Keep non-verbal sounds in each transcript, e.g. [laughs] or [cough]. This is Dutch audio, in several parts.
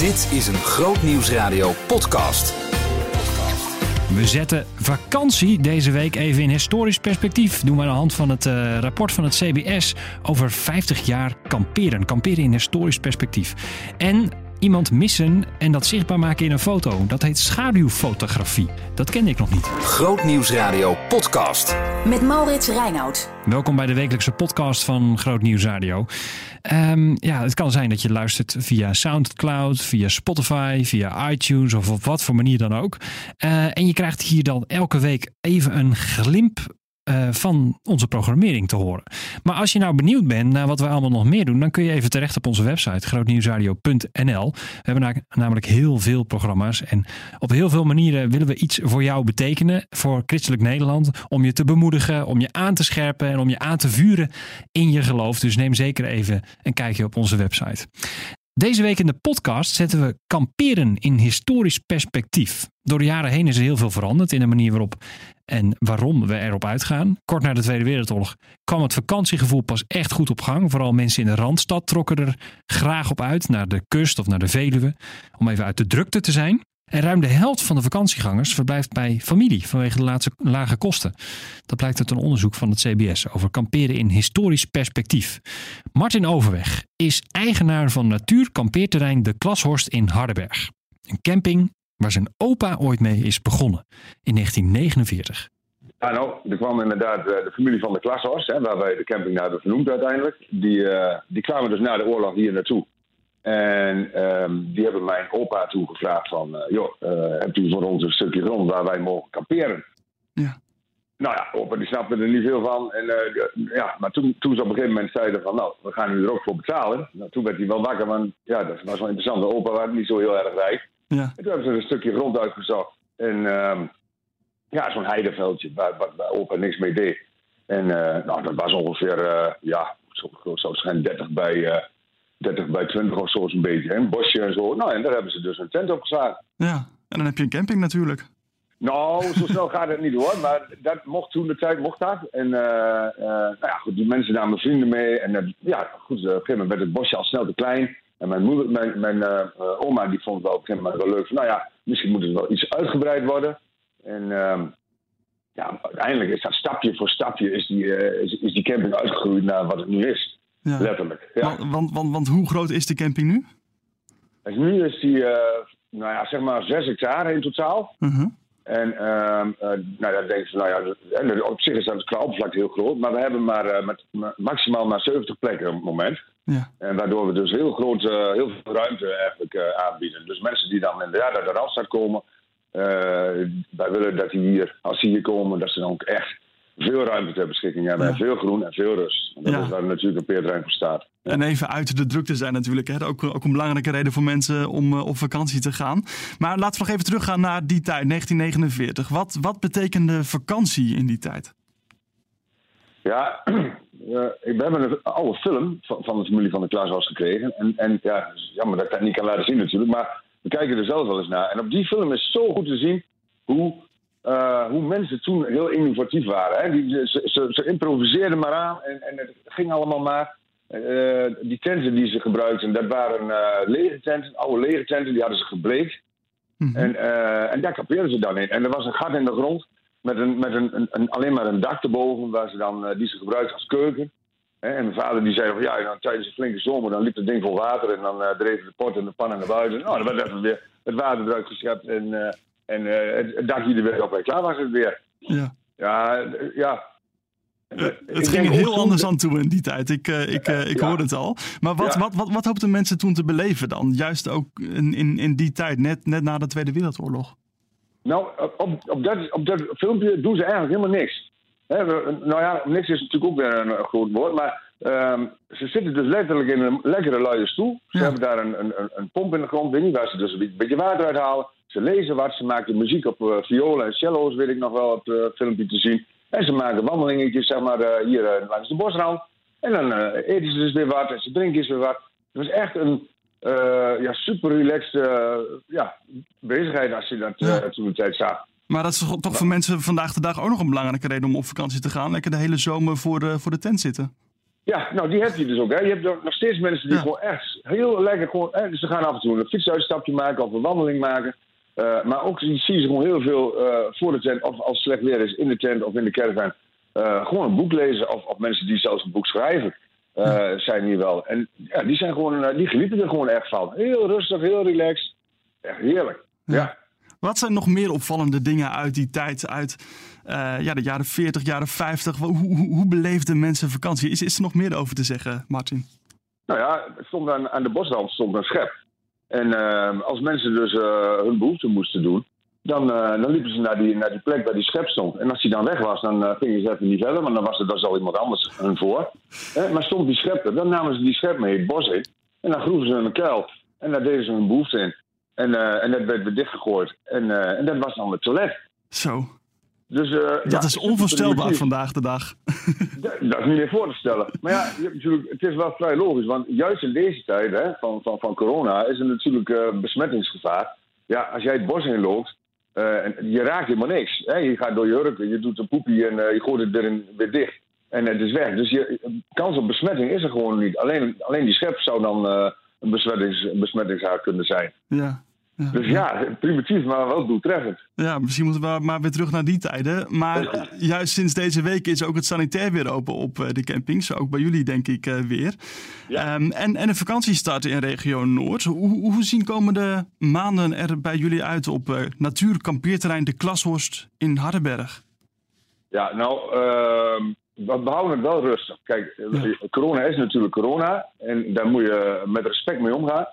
Dit is een Groot Nieuwsradio podcast. We zetten vakantie deze week even in historisch perspectief. Doen we aan de hand van het eh, rapport van het CBS over 50 jaar kamperen. Kamperen in historisch perspectief. En iemand missen en dat zichtbaar maken in een foto. Dat heet schaduwfotografie. Dat kende ik nog niet. Groot Nieuwsradio podcast. Met Maurits Reinoud. Welkom bij de wekelijkse podcast van Groot Nieuws Radio. Ehm, ja, het kan zijn dat je luistert via SoundCloud, via Spotify, via iTunes of op wat voor manier dan ook. Eh, en je krijgt hier dan elke week even een glimp eh, van onze programmering te horen. Maar als je nou benieuwd bent naar wat we allemaal nog meer doen, dan kun je even terecht op onze website grootnieuwsradio.nl. We hebben na- namelijk heel veel programma's en op heel veel manieren willen we iets voor jou betekenen, voor Christelijk Nederland, om je te bemoedigen, om je aan te scherpen en om je aan te vuren in je geloof. Dus neem zeker even een kijkje op onze website. Deze week in de podcast zetten we kamperen in historisch perspectief. Door de jaren heen is er heel veel veranderd in de manier waarop en waarom we erop uitgaan. Kort na de Tweede Wereldoorlog kwam het vakantiegevoel pas echt goed op gang. Vooral mensen in de Randstad trokken er graag op uit, naar de kust of naar de Veluwe, om even uit de drukte te zijn. En ruim de helft van de vakantiegangers verblijft bij familie vanwege de laatste, lage kosten. Dat blijkt uit een onderzoek van het CBS over kamperen in historisch perspectief. Martin Overweg is eigenaar van natuurkampeerterrein De Klashorst in Hardenberg. Een camping waar zijn opa ooit mee is begonnen in 1949. Ja, nou, er kwam inderdaad eh, de familie van de Klashorst, hè, waar wij de camping naar hebben vernoemd uiteindelijk. Die, eh, die kwamen dus na de oorlog hier naartoe. En ehm, die hebben mijn opa toen gevraagd van, eh, joh, eh, hebt u voor ons een stukje grond waar wij mogen kamperen? Ja. Nou ja, opa die snapte er niet veel van. En, eh, ja, maar toen, toen ze op een gegeven moment zeiden van, nou, we gaan u er ook voor betalen. Nou, toen werd hij wel wakker, want ja, dat was wel interessant. De opa was niet zo heel erg rijk. Ja. En toen hebben ze er een stukje grond uitgezocht. En ehm, ja, zo'n heideveldje waar, waar, waar opa niks mee deed. En nou, dat was ongeveer, ja, zo zijn, 30 bij, 30 bij 20 of zo zo'n beetje. Een bosje en zo. Nou, en daar hebben ze dus een tent op geslagen. ja, en dan heb je een camping natuurlijk. Nou, zo [laughs] snel gaat het niet hoor. Maar dat mocht toen de tijd, mocht dat. En eh, nou ja, goed, die mensen namen vrienden mee. En eh, ja, goed, op een gegeven moment werd het bosje al snel te klein. En mijn, moeder, mijn, mijn oma die vond het wel op een gegeven moment wel leuk. Van, nou ja, misschien moet het wel iets uitgebreid worden. En ehm, ja, uiteindelijk is dat stapje voor stapje is die, is, is die camping uitgegroeid naar wat het nu is. Ja. Letterlijk. Ja. Want, want, want, want hoe groot is de camping nu? En nu is die, eh, nou ja, zeg maar 6 hectare in totaal. Mhm. En ehm eh, nou, dan denk je, nou ja, en op zich is dat qua oppervlakte heel groot. Maar we hebben maar, eh, met, ma- maximaal maar 70 plekken op het moment. Ja. En waardoor we dus heel groot, eh, heel veel ruimte eigenlijk eh, aanbieden. Dus mensen die dan inderdaad uit de Randstad komen. eh, wij willen dat die hier, als die hier komen, dat ze dan ook echt veel ruimte ter beschikking hebben. Ja. En veel groen en veel rust. En dat Ja. is waar natuurlijk een peerterrein voor staat. En even uit de drukte zijn natuurlijk. Hè? Ook, ook een belangrijke reden voor mensen om eh, op vakantie te gaan. Maar laten we nog even teruggaan naar die tijd, 1949. Wat, wat betekende vakantie in die tijd? Ja, we hebben een oude film van, van de familie van de Klaas gekregen. En, en ja, jammer dat ik dat niet kan laten zien natuurlijk. Maar we kijken er zelf wel eens naar. En op die film is zo goed te zien hoe, eh, hoe mensen toen heel innovatief waren. Hè? Die, ze, ze, ze improviseerden maar aan en, en het ging allemaal maar. Eh, die tenten die ze gebruikten, dat waren eh lege tenten, oude lege tenten. Die hadden ze gebleekt. Mhm. En, en daar kampeerden ze dan in. En er was een gat in de grond met, een, met een, een, een- alleen maar een dak erboven, waar ze dan, die ze gebruikten als keuken. Hè, En mijn vader die zei van ja, dan, tijdens een flinke zomer dan liep het ding vol water en dan dreven de pot en de pannen naar buiten. Nou, dan werd even weer het water eruit geschept en, en eh, het, dakje er weer op en klaar was het weer. Ja. Ja, eh, ja. Eh, het ging er heel anders aan toe in die tijd. Ik, eh, ik, ik Ja. hoorde het al. Maar wat, Ja. wat, wat, wat hoopten mensen toen te beleven dan? Juist ook in, in, in die tijd, net, net na de Tweede Wereldoorlog. Nou, op, op, dat, op dat filmpje doen ze eigenlijk helemaal niks. Nou ja, niks is natuurlijk ook weer een, groot woord. Maar ehm, ze zitten dus letterlijk in een lekkere luie stoel. Ze Ja. hebben daar een, een, een- pomp in de grond, weet niet, waar ze dus een beetje- beetje water uithalen. Ze lezen wat, ze maken muziek op eh, violen en cello's, weet ik nog wel, op het filmpje te zien. En ze maken wandelingetjes, zeg maar, eh, hier eh, langs de bosrand. En dan eh, eten ze dus weer wat en ze drinken eens weer wat. Het was echt een eh, ja, super relaxed eh, ja, bezigheid als je dat eh, toen de tijd zag. Maar dat is toch- toch voor mensen vandaag de dag ook nog een belangrijke reden om op vakantie te gaan. Lekker de hele zomer voor de, voor de tent zitten. Ja, nou die heb je dus ook. Hè. Je hebt nog steeds mensen die Ja. gewoon echt heel lekker gewoon. Hè, ze gaan af en toe een fietsuitstapje maken of een wandeling maken. Eh, maar ook zie je ze gewoon heel veel eh, voor de tent, of als het slecht weer is, in de tent of in de caravan. eh, gewoon een boek lezen, of, of mensen die zelfs een boek schrijven, zijn hier wel. En ja, die, zijn gewoon, die genieten er gewoon echt van. Heel rustig, heel relaxed. Echt heerlijk. Ja. Wat zijn nog meer opvallende dingen uit die tijd, uit ja, de jaren 40, jaren 50? Hoe, hoe, hoe beleefden mensen vakantie? Is, is er nog meer over te zeggen, Martin? Nou ja, stond aan, aan de bosrand stond een schep. En eh, als mensen dus eh, hun behoefte moesten doen, dan, eh, dan liepen ze naar die, naar die plek waar die schep stond. En als die dan weg was, dan eh, gingen ze even niet verder, want dan was er dan al iemand anders hun voor. Maar stond die schep er, dan namen ze die schep mee het bos in. En dan groeven ze een kuil. En daar deden ze hun behoefte in. En, en dat werd weer dichtgegooid. En, en dat was dan het toilet. Zo, Dus, eh, dat ja, is onvoorstelbaar vandaag de dag. [laughs] Dat, dat is niet meer voor te stellen. Maar ja, je hebt natuurlijk, het is wel vrij logisch. Want juist in deze tijd hè, van, van, van corona is er natuurlijk eh, besmettingsgevaar. Ja, als jij het bos in loopt, eh, en je raakt helemaal niks. Hè? Je gaat door je hurken, je doet een poepie en je gooit het erin weer dicht. En het is weg. Dus je, kans op besmetting is er gewoon niet. Alleen, alleen die schep zou dan een besmettings, een besmettingshaar kunnen zijn. Ja. Dus ja, primitief, maar wel doeltreffend. ja, misschien moeten we maar weer terug naar die tijden. Maar juist sinds deze week is ook het sanitair weer open op eh, de campings. Ook bij jullie, denk ik, eh, weer. Ja. Ehm, en, en de vakantie start in regio Noord. Hoe, hoe zien komende maanden er bij jullie uit op eh natuurkampeerterrein De Klashorst in Hardenberg? Ja, nou, ehm, we houden het wel rustig. Kijk, corona is natuurlijk corona. En daar moet je met respect mee omgaan.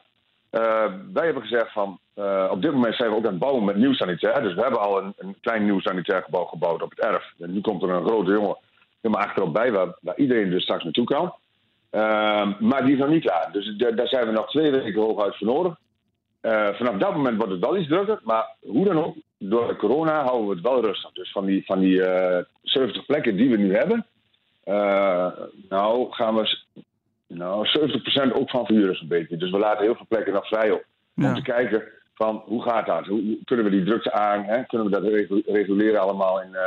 Wij hebben gezegd van, eh, op dit moment zijn we ook aan het bouwen met nieuw sanitair. Dus we hebben al een, een klein nieuw sanitair gebouw gebouwd op het erf. En nu komt er een grote jongen helemaal achterop bij, waar, waar iedereen dus straks naartoe kan. Ehm, maar die is nog niet klaar. Dus da- daar zijn we nog twee weken hooguit voor nodig. Eh, vanaf dat moment wordt het wel iets drukker. Maar hoe dan ook, door de corona houden we het wel rustig. Dus van die, van die eh 70 plekken die we nu hebben, eh, nou gaan we nou, 70% ook van verhuren zo'n beetje. Dus we laten heel veel plekken nog vrij op. Om Ja. te kijken van hoe gaat dat? Hoe, kunnen we die drukte aan? Hè? Kunnen we dat regu- reguleren allemaal in, eh,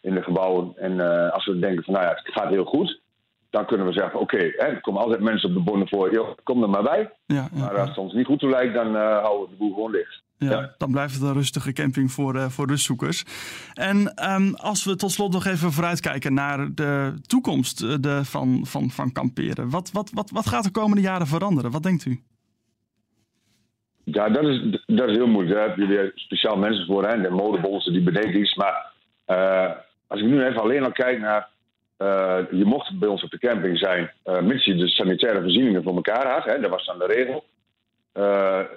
in de gebouwen? En eh, als we denken van nou ja, het gaat heel goed. Dan kunnen we zeggen, oké, hè, er komen altijd mensen op de bonnen voor. Joh, kom er maar bij. Ja, ja, Maar als het ons niet goed toe lijkt, dan eh, houden we de boel gewoon dicht. ja. ja. dan blijft het een rustige camping voor, eh, voor rustzoekers. En ehm, als we tot slot nog even vooruitkijken naar de toekomst de, van, van, van kamperen. Wat, wat, wat, wat gaat de komende jaren veranderen? Wat denkt u? Ja, dat is, dat is heel moeilijk. Daar hebben jullie speciaal mensen voor. Hè? De modebolsen die bedenken iets. Maar eh, als ik nu even alleen al kijk naar... eh, je mocht bij ons op de camping zijn, eh, mits je de sanitaire voorzieningen voor elkaar had. Hè? Dat was dan de regel.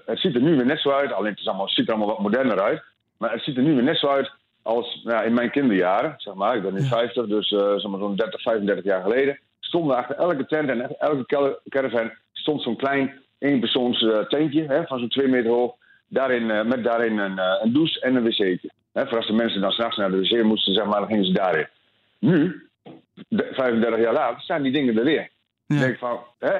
Het ziet er nu weer net zo uit. Alleen het, is allemaal, het ziet er allemaal wat moderner uit. Maar het ziet er nu weer net zo uit als nou, in mijn kinderjaren. Zeg maar. Ik ben nu 50, dus zeg maar zo'n 30, 35 jaar geleden. Stonden achter elke tent en elke caravan stond zo'n klein eenpersoons eh, tentje hè, van zo'n 2 meter hoog. Daarin, eh, met daarin een, eh, een douche en een wc'tje. Hè, voor als de mensen dan s'nachts naar de wc moesten, zeg maar, dan gingen ze daarin. Nu, de- 35 jaar later, staan die dingen er weer. Ja. Ik denk van, hè,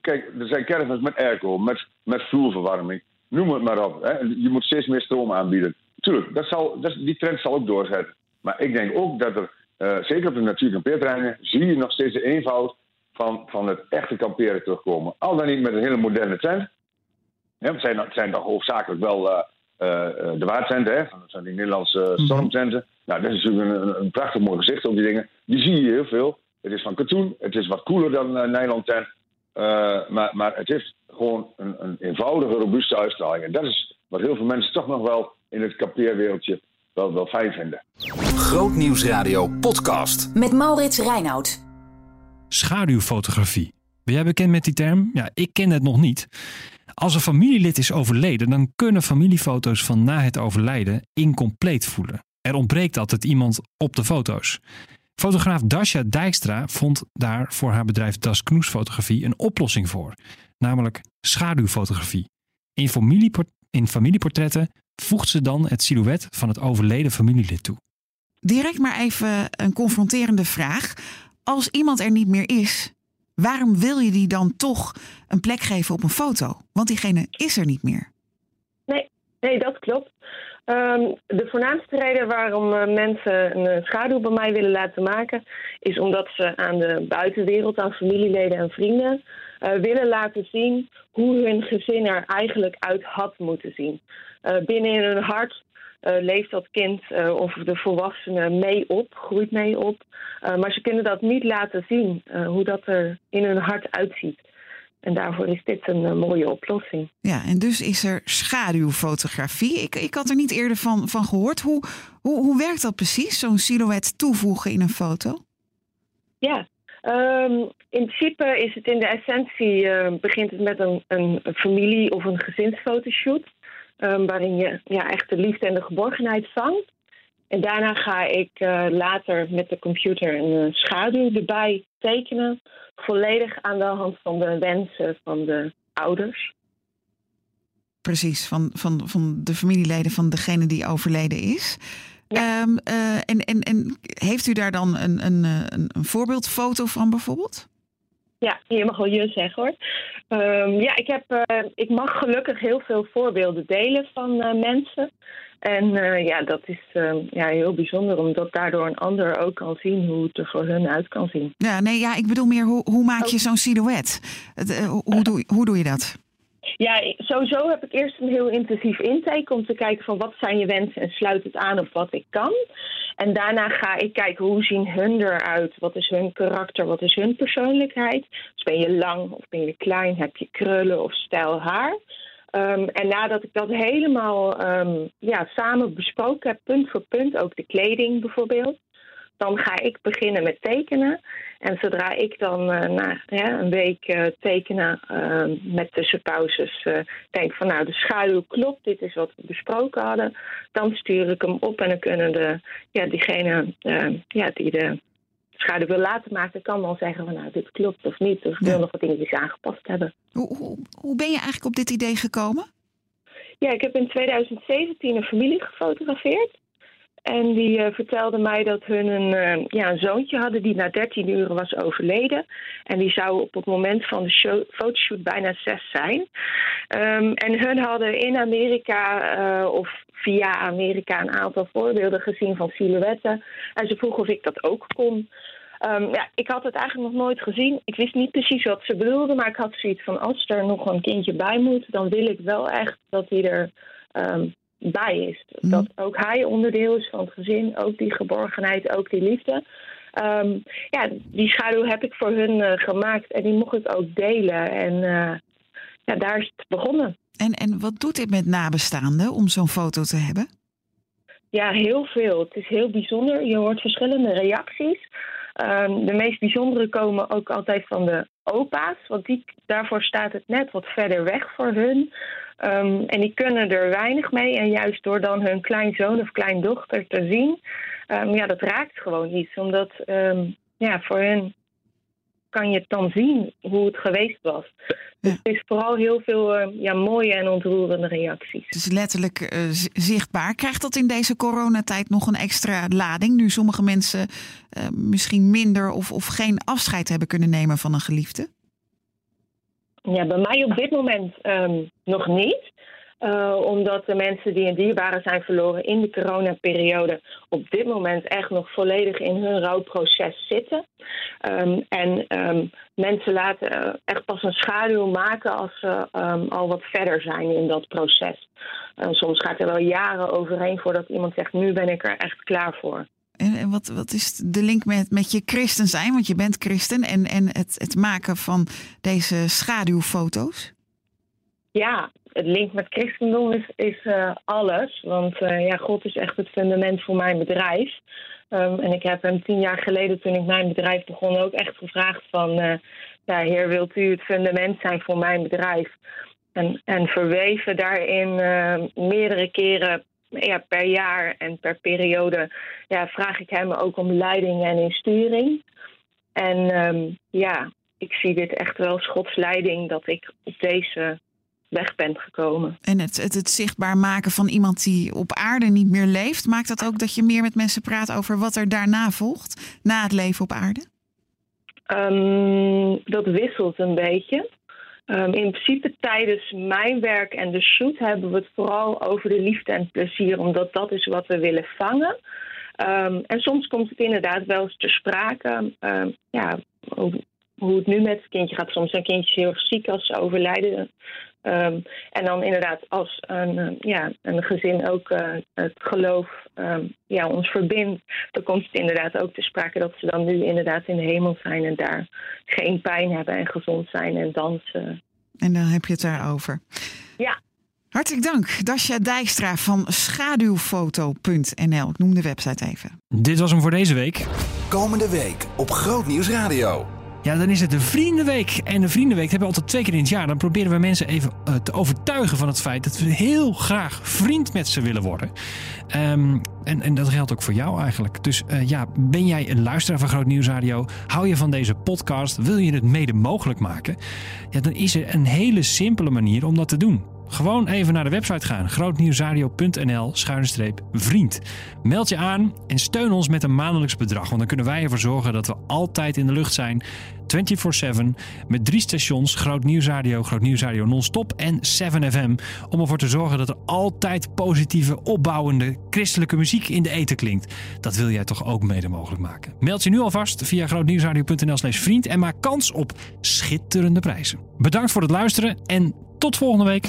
kijk, er zijn caravans met airco, met, met vloerverwarming. Noem het maar op. Hè. Je moet steeds meer stroom aanbieden. Tuurlijk, dat zal, dat, die trend zal ook doorzetten. Maar ik denk ook dat er, zeker op de natuurkampeerterreinen, zie je nog steeds de eenvoud van, van het echte kamperen terugkomen. Al dan niet met een hele moderne tent. Ja, het, zijn, het zijn toch hoofdzakelijk wel eh, eh, eh, de waardtenten, hè? Dat zijn die Nederlandse stormtenten. Nou, dat is natuurlijk een, een prachtig mooi gezicht op die dingen. Die zie je heel veel. Het is van katoen, het is wat koeler dan een nylon tent. Eh, maar, maar het heeft gewoon een, een eenvoudige, robuuste uitstraling. En dat is wat heel veel mensen toch nog wel in het kampeerwereldje wel, wel fijn vinden. Grootnieuwsradio podcast. Met Maurits Reinoud. Schaduwfotografie. Ben jij bekend met die term? Ja, ik ken het nog niet. Als een familielid is overleden, dan kunnen familiefoto's van na het overlijden incompleet voelen. Er ontbreekt altijd iemand op de foto's. Fotograaf Dasha Dijkstra vond daar voor haar bedrijf Das Knoes Fotografie een oplossing voor. Namelijk schaduwfotografie. In, in familieportretten voegt ze dan het silhouet van het overleden familielid toe. Direct maar even een confronterende vraag. Als iemand er niet meer is, waarom wil je die dan toch een plek geven op een foto? Want diegene is er niet meer. Nee, dat klopt. Ehm, de voornaamste reden waarom uh, mensen een schaduw bij mij willen laten maken, is omdat ze aan de buitenwereld, aan familieleden en vrienden, uh, willen laten zien hoe hun gezin er eigenlijk uit had moeten zien. Uh, binnen in hun hart leeft dat kind of de volwassene mee op, groeit mee op. maar ze kunnen dat niet laten zien, hoe dat er in hun hart uitziet. En daarvoor is dit een uh, mooie oplossing. Ja, en dus is er schaduwfotografie. Ik, ik had er niet eerder van, van gehoord. Hoe, hoe, hoe werkt dat precies, zo'n silhouet toevoegen in een foto? Ja, um, in principe is het in de essentie, uh, begint het met een, een, familie- of een gezinsfotoshoot. Um, waarin je ja, echt de liefde en de geborgenheid vangt. En daarna ga ik uh, later met de computer een schaduw erbij tekenen volledig aan de hand van de wensen van de ouders. Precies, van, van, van de familieleden van degene die overleden is. Ja. Um, uh, en, en, en heeft u daar dan een, een, een, een voorbeeldfoto van bijvoorbeeld? Ja, je mag wel je zeggen hoor. Um, ja, ik, heb, uh, ik mag gelukkig heel veel voorbeelden delen van uh, mensen. En uh, ja, dat is uh, ja, heel bijzonder, omdat daardoor een ander ook kan zien hoe het er voor hun uit kan zien. Ja, nee, ja, ik bedoel meer, hoe, hoe maak je zo'n silhouet? Hoe, doe, hoe doe je dat? Ja, sowieso heb ik eerst een heel intensief intake om te kijken van wat zijn je wensen en sluit het aan op wat ik kan. En daarna ga ik kijken hoe zien hun eruit, wat is hun karakter, wat is hun persoonlijkheid. Dus ben je lang of ben je klein, heb je krullen of stijl haar. Um, en nadat ik dat helemaal um, ja, samen besproken heb, punt voor punt, ook de kleding bijvoorbeeld, dan ga ik beginnen met tekenen. En zodra ik dan uh, na ja, een week uh, tekenen uh, met tussenpauzes denk van nou de schaduw klopt, dit is wat we besproken hadden, dan stuur ik hem op en dan kunnen de, ja, diegene ja, die de schaduw wil laten maken, kan dan zeggen van nou dit klopt of niet. Of ik wil ja. nog wat dingetjes aangepast hebben. Hoe, hoe, hoe ben je eigenlijk op dit idee gekomen? Ja, ik heb in 2017 een familie gefotografeerd. En die uh, vertelde mij dat hun een, uh, ja, een zoontje hadden die na 13 uur was overleden. En die zou op het moment van de fotoshoot bijna zes zijn. Um, en hun hadden in Amerika uh, of via Amerika een aantal voorbeelden gezien van silhouetten. En ze vroeg of ik dat ook kon. Um, ja, ik had het eigenlijk nog nooit gezien. Ik wist niet precies wat ze bedoelde, maar ik had zoiets van als er nog een kindje bij moet, dan wil ik wel echt dat hij er um, bij is. Mm. Dat ook hij onderdeel is van het gezin, ook die geborgenheid, ook die liefde. Um, ja, die schaduw heb ik voor hun uh, gemaakt en die mocht ik ook delen. En uh, ja, daar is het begonnen. En, en wat doet dit met nabestaanden om zo'n foto te hebben? Ja, heel veel. Het is heel bijzonder. Je hoort verschillende reacties. Um, de meest bijzondere komen ook altijd van de opa's, want die, daarvoor staat het net wat verder weg voor hun. Um, en die kunnen er weinig mee. En juist door dan hun kleinzoon of kleindochter te zien, um, ja, dat raakt gewoon iets. Omdat ja, voor hen kan je het dan zien hoe het geweest was. Dus het is vooral heel veel uh, ja, mooie en ontroerende reacties. Het is letterlijk uh, zichtbaar. Krijgt dat in deze coronatijd nog een extra lading? Nu sommige mensen uh, misschien minder of, of geen afscheid hebben kunnen nemen van een geliefde? Ja, bij mij op dit moment um, nog niet. Uh, omdat de mensen die een dierbare zijn verloren in de coronaperiode op dit moment echt nog volledig in hun rouwproces zitten. Um, en um, mensen laten uh, echt pas een schaduw maken als ze um, al wat verder zijn in dat proces. Uh, soms gaat er wel jaren overheen voordat iemand zegt: Nu ben ik er echt klaar voor. En, en wat, wat is de link met, met je christen zijn? Want je bent christen en, en het, het maken van deze schaduwfoto's? Ja, het link met christendom is, uh, alles. Want uh, ja, God is echt het fundament voor mijn bedrijf. Um, en ik heb hem tien jaar geleden, toen ik mijn bedrijf begon, ook echt gevraagd van... Uh, ja, Heer, wilt u het fundament zijn voor mijn bedrijf? En, en verweven daarin meerdere keren ja, per jaar en per periode ja, vraag ik hem ook om leiding en insturing. En um, ja, ik zie dit echt wel als Gods leiding dat ik op deze weg bent gekomen. En het, het, het, zichtbaar maken van iemand die op aarde niet meer leeft, maakt dat ook dat je meer met mensen praat over wat er daarna volgt, na het leven op aarde? Um, dat wisselt een beetje. Ehm, in principe tijdens mijn werk en de shoot hebben we het vooral over de liefde en plezier, omdat dat is wat we willen vangen. Ehm, en soms komt het inderdaad wel eens ter sprake. Ehm, ja, hoe, hoe het nu met het kindje gaat. Soms zijn kindjes heel erg ziek als ze overlijden. Ehm, en dan inderdaad als een, eh, ja, een gezin ook eh, het geloof ehm, ja, ons verbindt, dan komt het inderdaad ook te sprake dat ze dan nu inderdaad in de hemel zijn en daar geen pijn hebben en gezond zijn en dansen. En dan heb je het daarover. Ja. Hartelijk dank, Dasja Dijkstra van schaduwfoto.nl. Ik noem de website even. Dit was hem voor deze week. Komende week op Groot Nieuws Radio. Ja, dan is het de Vriendenweek. En de Vriendenweek hebben we altijd twee keer in het jaar. Dan proberen we mensen even uh, te overtuigen van het feit dat we heel graag vriend met ze willen worden. Um, en, en dat geldt ook voor jou eigenlijk. Dus uh, ja, ben jij een luisteraar van Groot Nieuws Radio? Hou je van deze podcast? Wil je het mede mogelijk maken? Ja, dan is er een hele simpele manier om dat te doen. Gewoon even naar de website gaan. grootnieuwsradio.nl schuine vriend. Meld je aan en steun ons met een maandelijks bedrag. Want dan kunnen wij ervoor zorgen dat we altijd in de lucht zijn. 24-7 met drie stations. Groot Nieuwsradio, Groot Nieuwsradio non-stop en 7FM. Om ervoor te zorgen dat er altijd positieve, opbouwende christelijke muziek in de eten klinkt. Dat wil jij toch ook mede mogelijk maken. Meld je nu alvast via grootnieuwsradio.nl slash vriend. En maak kans op schitterende prijzen. Bedankt voor het luisteren en tot volgende week.